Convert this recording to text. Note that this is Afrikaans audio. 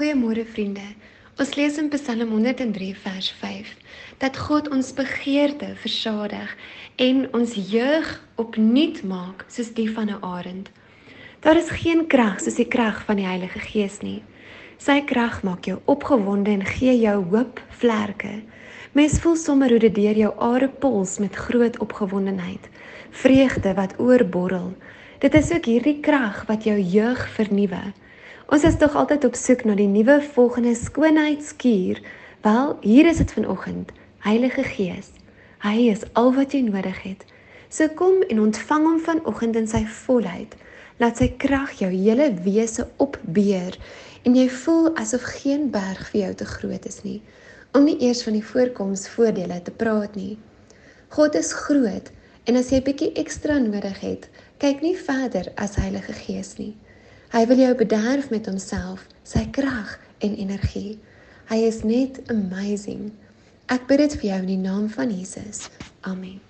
Goeiemôre vriende. Ons lees in Psalm 103 vers 5 dat God ons begeerte versadig en ons jeug opnuut maak soos die van 'n arend. Daar is geen krag soos die krag van die Heilige Gees nie. Sy krag maak jou opgewonde en gee jou hoop vlerke. Mens voel sommer hoe dit deur jou are puls met groot opgewondenheid, vreugde wat oorborrel. Dit is ook hierdie krag wat jou jeug vernuwe. Ons is tog altyd op soek na die nuwe volgende skoonheidskuur. Wel, hier is dit vanoggend. Heilige Gees. Hy is al wat jy nodig het. So kom en ontvang hom vanoggend in sy volheid. Laat sy krag jou hele wese opbeer en jy voel asof geen berg vir jou te groot is nie. Om nie eers van die voorkomsvoordele te praat nie. God is groot en as jy 'n bietjie ekstra nodig het, kyk nie verder as Heilige Gees nie. Hy wil jou bederf met homself, sy krag en energie. Hy is net amazing. Ek bid dit vir jou in die naam van Jesus. Amen.